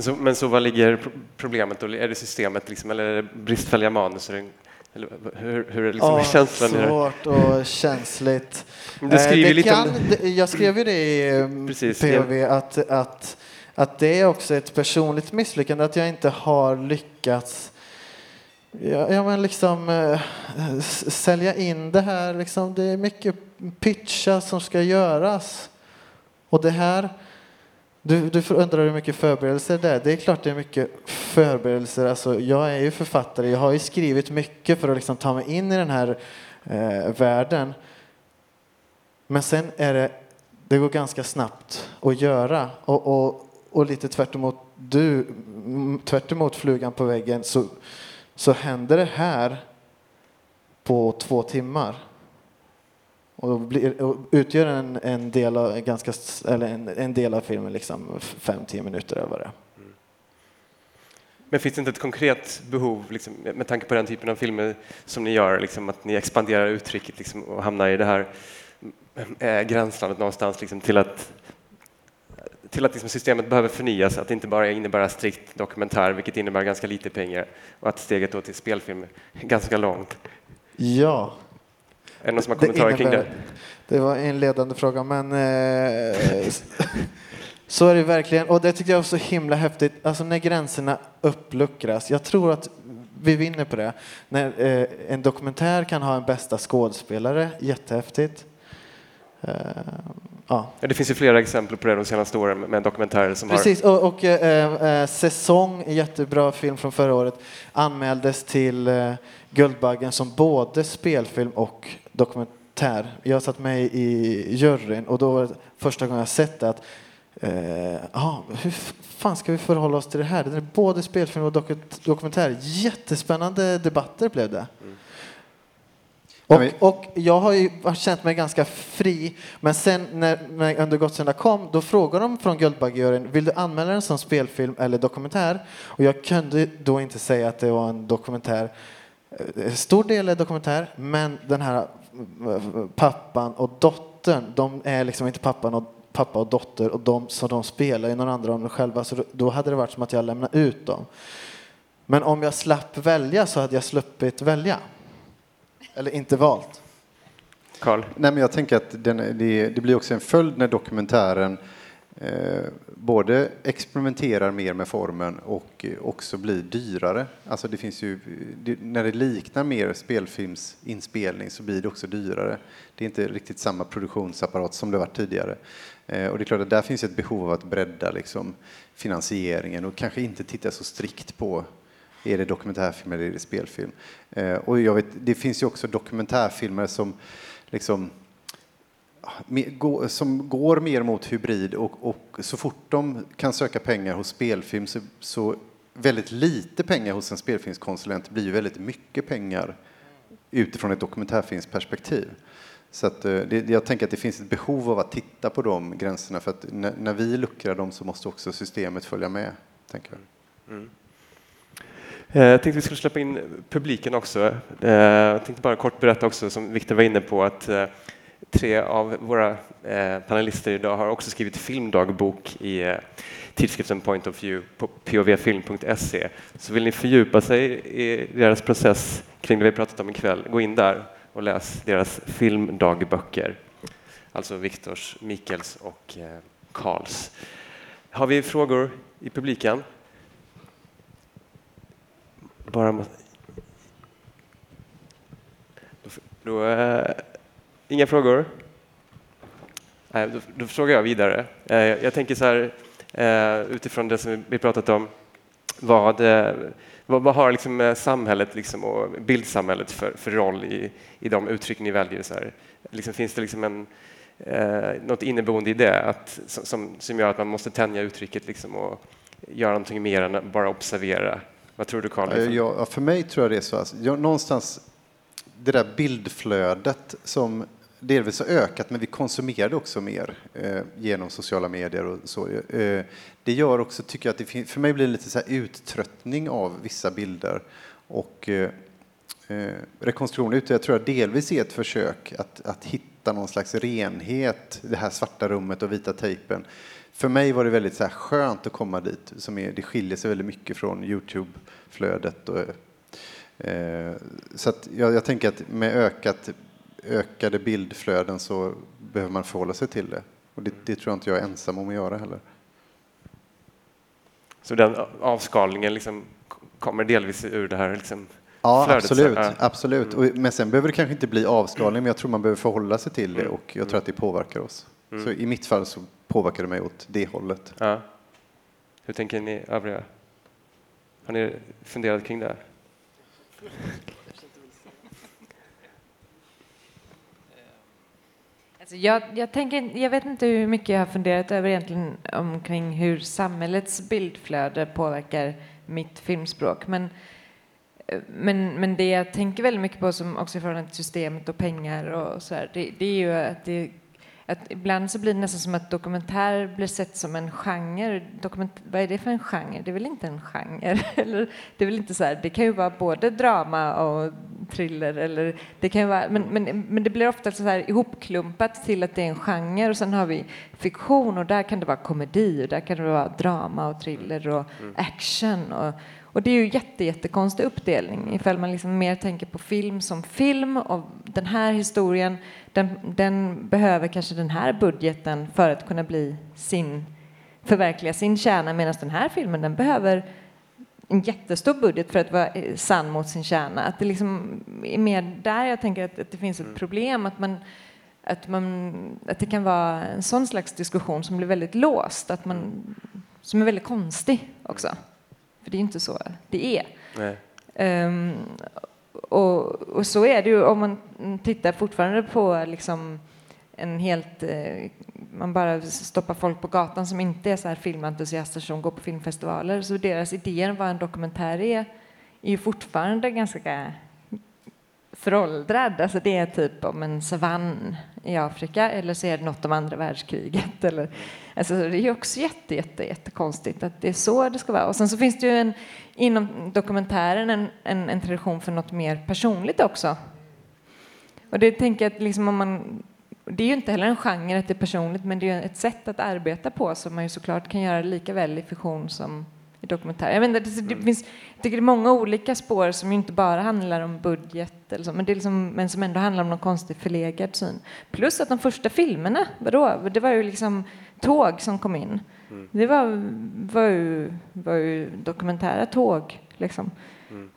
Men så, men så vad ligger problemet då? Är det systemet liksom, eller är det bristfälliga manus? Eller hur, hur är liksom ja, känslan? Svårt och känsligt. Du skriver det lite kan, om. Jag skrev ju det i mm, Precis, POV att, att, att det är också ett personligt misslyckande att jag inte har lyckats Ja, ja men liksom äh, sälja in det här. Liksom, det är mycket pitcha som ska göras. Och det här, du, du undrar hur mycket förberedelser det är. Det är klart det är mycket förberedelser. Alltså, jag är ju författare. Jag har ju skrivit mycket för att liksom ta mig in i den här eh, världen. Men sen är det, det går ganska snabbt att göra. Och, och, och lite tvärt emot du, tvärt emot flugan på väggen så så händer det här på två timmar. Och, blir, och utgör en, en, del av, ganska, eller en, en del av filmen liksom fem, tio minuter eller vad det. Mm. Men finns det inte ett konkret behov, liksom, med tanke på den typen av filmer som ni gör, liksom, att ni expanderar uttrycket liksom, och hamnar i det här äh, gränslandet någonstans liksom, till att till att liksom systemet behöver förnyas, att det inte bara innebär strikt dokumentär, vilket innebär ganska lite pengar, och att steget då till spelfilm är ganska långt. Ja. Är det någon som har kommentarer kring det? Det var en ledande fråga, men eh, så är det verkligen. Och det tycker jag var så himla häftigt, alltså när gränserna uppluckras. Jag tror att vi vinner på det. När eh, en dokumentär kan ha en bästa skådespelare, jättehäftigt. Eh, Ja. Det finns ju flera exempel på det de senaste åren med dokumentärer som Precis, har... och, och äh, Säsong, en jättebra film från förra året, anmäldes till äh, Guldbaggen som både spelfilm och dokumentär. Jag satt med i juryn och då var det första gången jag sett det att äh, hur fan ska vi förhålla oss till det här? Det är både spelfilm och dokumentär. Jättespännande debatter blev det. Mm. Och, och, jag har ju känt mig ganska fri, men sen när, när Under Gottsunda kom, då frågade de från Guldbaggejuryn, vill du anmäla den som spelfilm eller dokumentär? Och jag kunde då inte säga att det var en dokumentär. Eh, stor del är dokumentär, men den här eh, pappan och dottern, de är liksom inte pappan och pappa och dotter och de, så de spelar ju några andra om själva, så då hade det varit som att jag lämnade ut dem. Men om jag slapp välja så hade jag sluppit välja. Eller inte valt? Carl? Nej, men jag tänker att den, det, det, blir också en följd när dokumentären eh, Eh, både experimenterar mer med formen och eh, också blir dyrare. Alltså det finns ju, när det liknar mer spelfilmsinspelning så blir det också dyrare. Det är inte riktigt samma produktionsapparat som det varit tidigare. Eh, och det är klart att där finns ett behov av att bredda liksom, finansieringen och kanske inte titta så strikt på är det dokumentärfilm eller är det spelfilm? Och jag vet, det finns ju också dokumentärfilmer som liksom som går mer mot hybrid och, och, så fort de kan söka pengar hos spelfilm så, så väldigt lite pengar hos en spelfilmskonsulent blir ju väldigt mycket pengar utifrån ett dokumentärfilmsperspektiv. Så att, eh, det, jag tänker att det finns ett behov av att titta på de gränserna för att när, när vi luckrar dem så måste också systemet följa med. Tänker jag. Mm. Eh, jag tänkte vi skulle släppa in publiken också. Eh, jag tänkte bara kort berätta också, som Viktor var inne på, att tre av våra eh, panelister idag har också skrivit filmdagbok i eh, tidskriften Point of View på povfilm.se. Så vill ni fördjupa sig i deras process kring det vi pratat om ikväll, gå in där och läs deras filmdagböcker. Alltså Viktors, Mikels och eh, Karls. Har vi frågor i publiken? bara. Då, då inga frågor? Nej, då, då, frågar jag vidare. Äh, jag tänker så här, äh, utifrån det som vi pratat om, vad, vad, vad har liksom samhället liksom och bildsamhället för, för roll i, i de uttryck ni väljer? Så här? Liksom, finns det liksom en, eh, något inneboende i det att, som, som gör att man måste tänja uttrycket liksom och göra någonting mer än bara observera? Vad tror du Carl? Eh, ja, för mig tror jag det är så. Alltså, jag, någonstans det där bildflödet som delvis har ökat, men vi konsumerar det också mer eh, genom sociala medier och så. Eh, det gör också, tycker jag, att det för mig blir det lite så uttröttning av vissa bilder och eh, eh rekonstruktion ute. Jag tror jag delvis är ett försök att, att hitta någon slags renhet, det här svarta rummet och vita tejpen. För mig var det väldigt så här skönt att komma dit. Som är, det skiljer sig väldigt mycket från Youtube-flödet. Och, eh, så att jag, jag tänker att med ökat, ökade bildflöden så behöver man förhålla sig till det. Och det, det tror jag inte jag är ensam om att göra heller. Så den avskalningen liksom kommer delvis ur det här liksom Ja, flödet, absolut. så- ja. absolut. Och, men sen behöver det kanske inte bli avskalning, men jag tror man behöver förhålla sig till det och jag tror att det påverkar oss. Så i mitt fall så påverkar det mig åt det hållet. Ja. Hur tänker ni övriga? Har ni funderat kring det? Alltså jag, jag, tänker, jag vet inte hur mycket jag har funderat över egentligen omkring hur samhällets bildflöde påverkar mitt filmspråk. Men, men, men det jag tänker väldigt mycket på, som också i förhållande till systemet och pengar och så här, det, det är ju att det att ibland så blir det nästan som att dokumentär blir sett som en genre. Dokument, vad är det för en genre? Det är väl inte en genre? Eller, det är väl inte så här, det kan ju vara både drama och thriller eller det kan vara, men, men, men det blir ofta så här ihopklumpat till att det är en genre och sen har vi fiktion och där kan det vara komedi och där kan det vara drama och thriller och action och, och det är ju jätte, jättekonstig uppdelning. Ifall man liksom mer tänker på film som film och den här historien den, den behöver kanske den här budgeten för att kunna bli sin, förverkliga sin kärna medan den här filmen den behöver en jättestor budget för att vara eh, sann mot sin kärna. Att det liksom är mer där jag tänker att, att det finns ett problem att man att, man, att det kan vara en sån slags diskussion som blir väldigt låst, att man, som är väldigt konstig också. För det är inte så det är. Ehm, och, och så är det ju om man tittar fortfarande på liksom en helt... Eh, man bara stoppar folk på gatan som inte är så här filmentusiaster som går på filmfestivaler. Så deras idéer om vad en dokumentär är, är ju fortfarande ganska föråldrad. Alltså det är typ om en savann i Afrika eller så är det något om andra världskriget. Eller, alltså det är ju också jätte, jätte, jättekonstigt att det är så det ska vara. Och sen så finns det ju en, inom dokumentären en, en, en tradition för något mer personligt också. Och det tänker jag att liksom om man det är ju inte heller en genre att det är personligt, men det är ett sätt att arbeta på som man ju såklart kan göra lika väl i fiktion som i dokumentär. Jag, inte, det, det finns, jag tycker det är många olika spår som ju inte bara handlar om budget, eller så, men, det är liksom, men som ändå handlar om någon konstig förlegad syn. Plus att de första filmerna, vadå? Det var ju liksom tåg som kom in. Det var, var, ju, var ju dokumentära tåg. Liksom.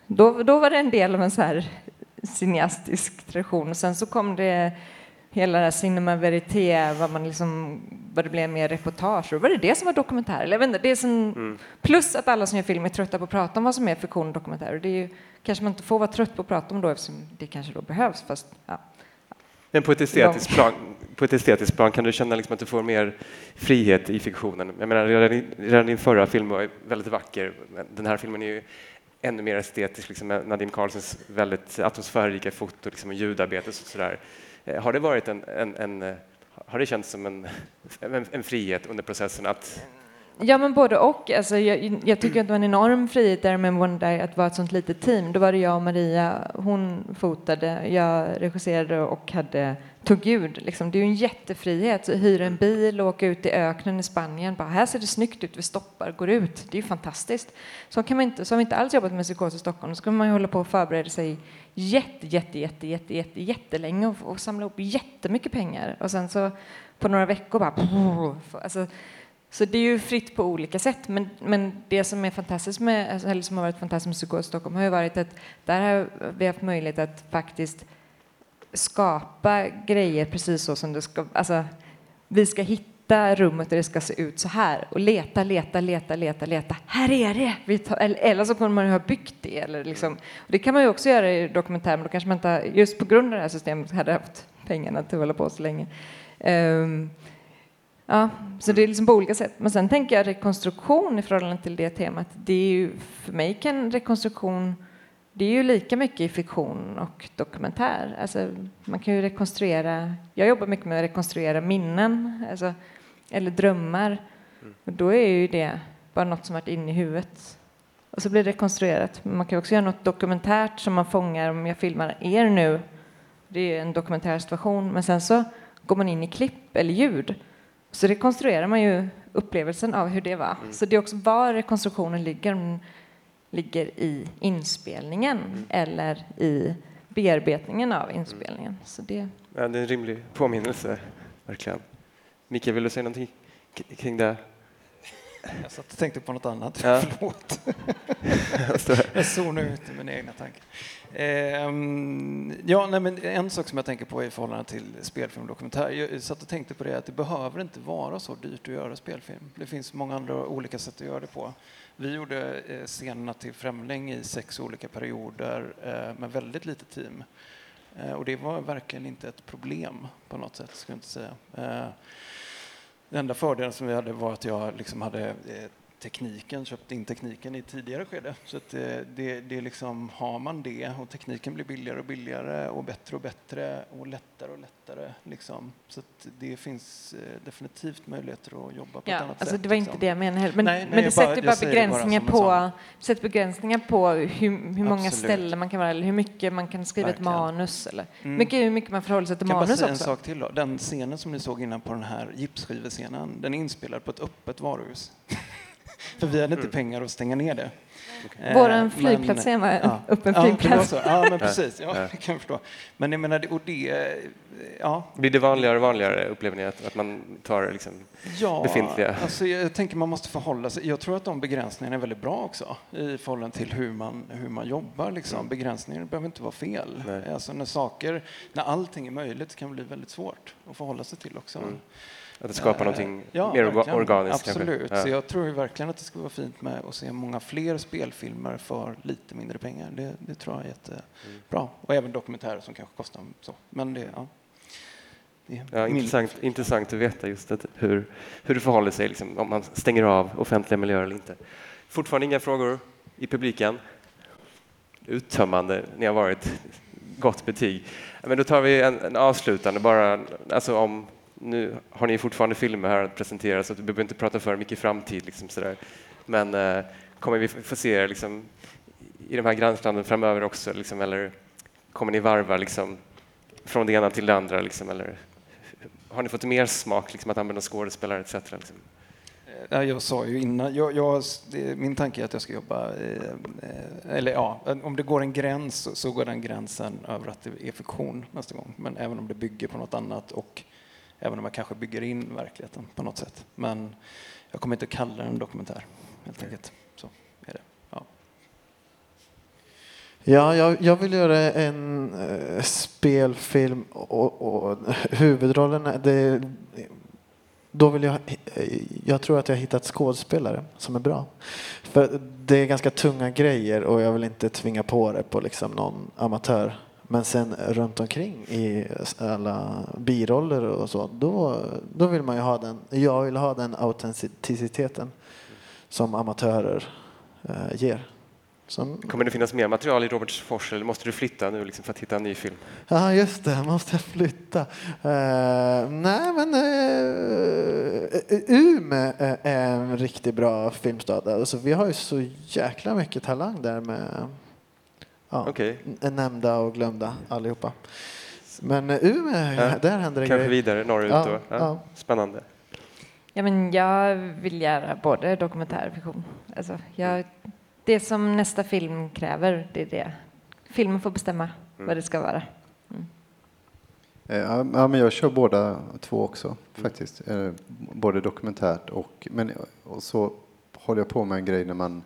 Då, då var det en del av en så här cineastisk tradition. Och sen så kom det hela det här cinema verité, vad, man liksom, vad det blev mer reportage. Då var det det som var dokumentär. Eller jag vet inte, det är som, Plus att alla som gör film är trötta på att prata om vad som är fiktion och dokumentär. Och det är ju, kanske man inte får vara trött på att prata om då eftersom det kanske då behövs. Fast, ja. Men på ett, estetiskt plan, på ett estetiskt plan kan du känna liksom att du får mer frihet i fiktionen? Jag menar, redan, redan din förra film var väldigt vacker. Den här filmen är ju ännu mer estetisk, liksom med Nadine Carlsens väldigt atmosfärrika foto liksom, och ljudarbete. Och sådär. Eh, har det varit en, en, en eh, har det känts som en, en, en frihet under processen att Ja, men både och. Alltså, jag, jag tycker att det var en enorm frihet där med One Day att vara ett sånt litet team. Då var det jag och Maria, hon fotade, jag regisserade och hade, tog ljud. Liksom. Det är ju en jättefrihet. Så hyra en bil och åka ut i öknen i Spanien. Bara, här ser det snyggt ut, vi stoppar, går ut. Det är ju fantastiskt. Så, kan man inte, så har vi inte alls jobbat med psykos i Stockholm. Då ska man ju hålla på och förbereda sig jätte, jätte, jätte, jätte, jätte, jättelänge och, och samla ihop jättemycket pengar. Och sen så på några veckor bara... Pff, Alltså, så det är ju fritt på olika sätt. Men, men det som är fantastiskt med, alltså, eller som har varit fantastiskt med Psykos Stockholm har ju varit att där har vi haft möjlighet att faktiskt skapa grejer precis så som det ska, alltså vi ska hitta rummet där det ska se ut så här och leta, leta, leta, leta, leta. Här är det! Vi tar, eller, eller så kommer man ju ha byggt det. Eller liksom. och det kan man ju också göra i dokumentär, men då kanske man inte, just på grund av det här systemet, hade haft pengarna till att hålla på så länge. Um, Ja, så det är liksom på olika sätt. Men sen tänker jag rekonstruktion i förhållande till det temat. Det är ju, för mig kan rekonstruktion, det är ju lika mycket i fiktion och dokumentär. Alltså, man kan ju rekonstruera, jag jobbar mycket med att rekonstruera minnen, alltså, eller drömmar. Och då är ju det bara något som varit inne i huvudet. Och så blir det rekonstruerat. Men man kan också göra något dokumentärt som man fångar om jag filmar er nu Det är en dokumentärsituation, men sen så går man in i klipp eller ljud. Så rekonstruerar man ju upplevelsen av hur det var. Mm. Så det är också var rekonstruktionen ligger. Ligger i inspelningen Mm. eller i bearbetningen av inspelningen. Så det, Ja, det är en rimlig påminnelse, verkligen. Mikael, vill du säga någonting kring det? Jag satt och tänkte på något annat. Ja. Förlåt. Jag zonade ut i mina egna tankar. Ehm, ja, nej, men en sak som jag tänker på i förhållande till spelfilm och dokumentär. Jag satt och tänkte på det att det behöver inte vara så dyrt att göra spelfilm. Det finns många andra olika sätt att göra det på. Vi gjorde eh, scenerna till Främling i sex olika perioder eh, med väldigt lite team. Eh, och det var verkligen inte ett problem på något sätt, skulle jag inte säga. Den enda fördelen som vi hade var att jag liksom hade eh, tekniken, köpt in tekniken i ett tidigare skede. Så att det, det, det liksom, har man det och tekniken blir billigare och billigare och bättre och bättre och lättare och lättare. Liksom. Så det finns eh, definitivt möjligheter att jobba på ja, ett annat alltså sätt. det var inte liksom. det jag menade heller. Men, Nej, nej, men det bara- sätter bara bara begränsningar en på, sätter begränsningar på hur, hur många Absolut. ställen man kan vara eller hur mycket man kan skriva Verkligen. ett manus. Eller Mm. mycket, hur mycket man förhåller sig till kan bara manus säga en också. sak till då. Den scenen som ni såg innan på den här gipsskivescenen, den är inspelad på ett öppet varuhus. För vi hade inte pengar att stänga ner det. Eh, Vår men- flygplatsscen var ja. öppen Ja, flygplats. så. Ja, men precis. Ja, Ja. det kan jag förstå. Men jag menar, det- och det, ja, blir det vanligare och vanligare, upplever ni, att, att man tar liksom, ja Befintliga. Alltså jag tänker man måste förhålla sig. Jag tror att de begränsningarna är väldigt bra också i förhållande till hur man, hur man jobbar. Liksom. Begränsningar behöver inte vara fel. Nej. Alltså när saker, när allting är möjligt kan det bli väldigt svårt att förhålla sig till också. Mm. Att det skapar Eh, någonting ja, mer verkligen. organiskt? Absolut. Kanske. Så Ja. jag tror verkligen att det skulle vara fint med att se många fler spelfilmer för lite mindre pengar. Det, det tror jag är jättebra. Mm. Och även dokumentärer som kanske kostar så. Men det, ja. Ja, intressant, intressant att veta just att hur, hur det förhåller sig, liksom, om man stänger av offentliga miljöer eller inte. Fortfarande inga frågor i publiken? Uttömmande, ni har varit. Gott betyg. Men då tar vi en, en avslutande bara, alltså om, nu har ni fortfarande filmer här att presentera så att vi behöver inte prata för mycket framtid. Liksom sådär. Men eh, kommer vi få se er liksom, i de här grannlanden framöver också, liksom, eller kommer ni varva liksom, från det ena till det andra? Liksom, eller har ni fått mer smak liksom, att använda skådespelare etc? Liksom? Eh, jag sa ju innan, jag, jag, min tanke är att jag ska jobba, eh, eh, eller ja, om det går en gräns så, så går den gränsen över att det är fiktion nästa gång. Men även om det bygger på något annat och även om jag kanske bygger in verkligheten på något sätt. Men jag kommer inte att kalla den en dokumentär, helt enkelt. Så är det. Ja. Ja, jag, jag vill göra en eh, spelfilm och, och huvudrollen, är- det, då vill jag, eh, jag tror att jag har hittat skådespelare som är bra. För det är ganska tunga grejer och jag vill inte tvinga på det på liksom någon amatör. Men sen runt omkring i alla biroller och så, då, då vill man ju ha den, jag vill ha den autenticiteten som amatörer eh, ger. Som, Kommer det finnas mer material i Robertsfors eller måste du flytta nu liksom, för att hitta en ny film? Ja, just det. Måste jag flytta? Uh, nej, men uh, Umeå är en riktigt bra filmstad. Alltså, vi har ju så jäkla mycket talang där med ja, Okej. n- nämnda och glömda allihopa. Men uh, Umeå, Ja, där händer det Kanske grejer. vidare norrut Ja, då? Ja. ja. Spännande. Ja, men jag vill göra både dokumentär och fiktion. Alltså, jag, det som nästa film kräver, det är det. Filmen får bestämma Mm. vad det ska vara. Eh, Ja, ja, men jag kör båda två också faktiskt. Eh, Både dokumentärt och, men och så håller jag på med en grej när man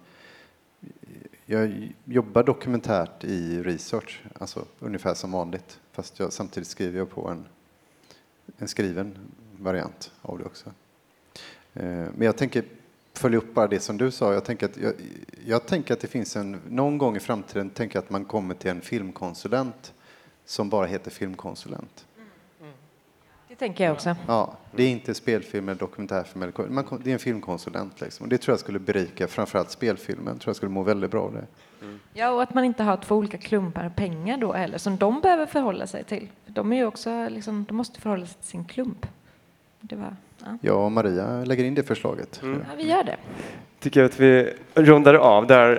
jag jobbar dokumentärt i research, alltså ungefär som vanligt. Fast jag, samtidigt skriver jag på en, en skriven variant av det också. Eh, men jag tänker följa upp bara det som du sa. Jag tänker att, jag, jag tänker att det finns en, någon gång i framtiden tänker jag att man kommer till en filmkonsulent som bara heter filmkonsulent. Det tänker jag också. Ja, det är inte spelfilm eller dokumentärfilm. Man, det är en filmkonsulent. Liksom. Och det tror jag skulle berika framförallt spelfilmen. tror jag skulle må väldigt bra av det. Ja, och att man inte har två olika klumpar pengar då heller, som de behöver förhålla sig till. För De är ju också, liksom, de måste förhålla sig till sin klump. Det var, ja. Jag och Maria lägger in det förslaget. Mm. ja, vi gör det. tycker jag att vi rundar av där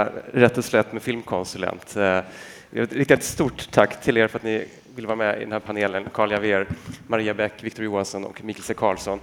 eh, rätt och slätt med filmkonsulent. Eh, jag vill rikta ett stort tack till er för att ni vill vara med i den här panelen. Carl Javier, Maria Bäck, Victor Johansson och Mikael C. Karlsson.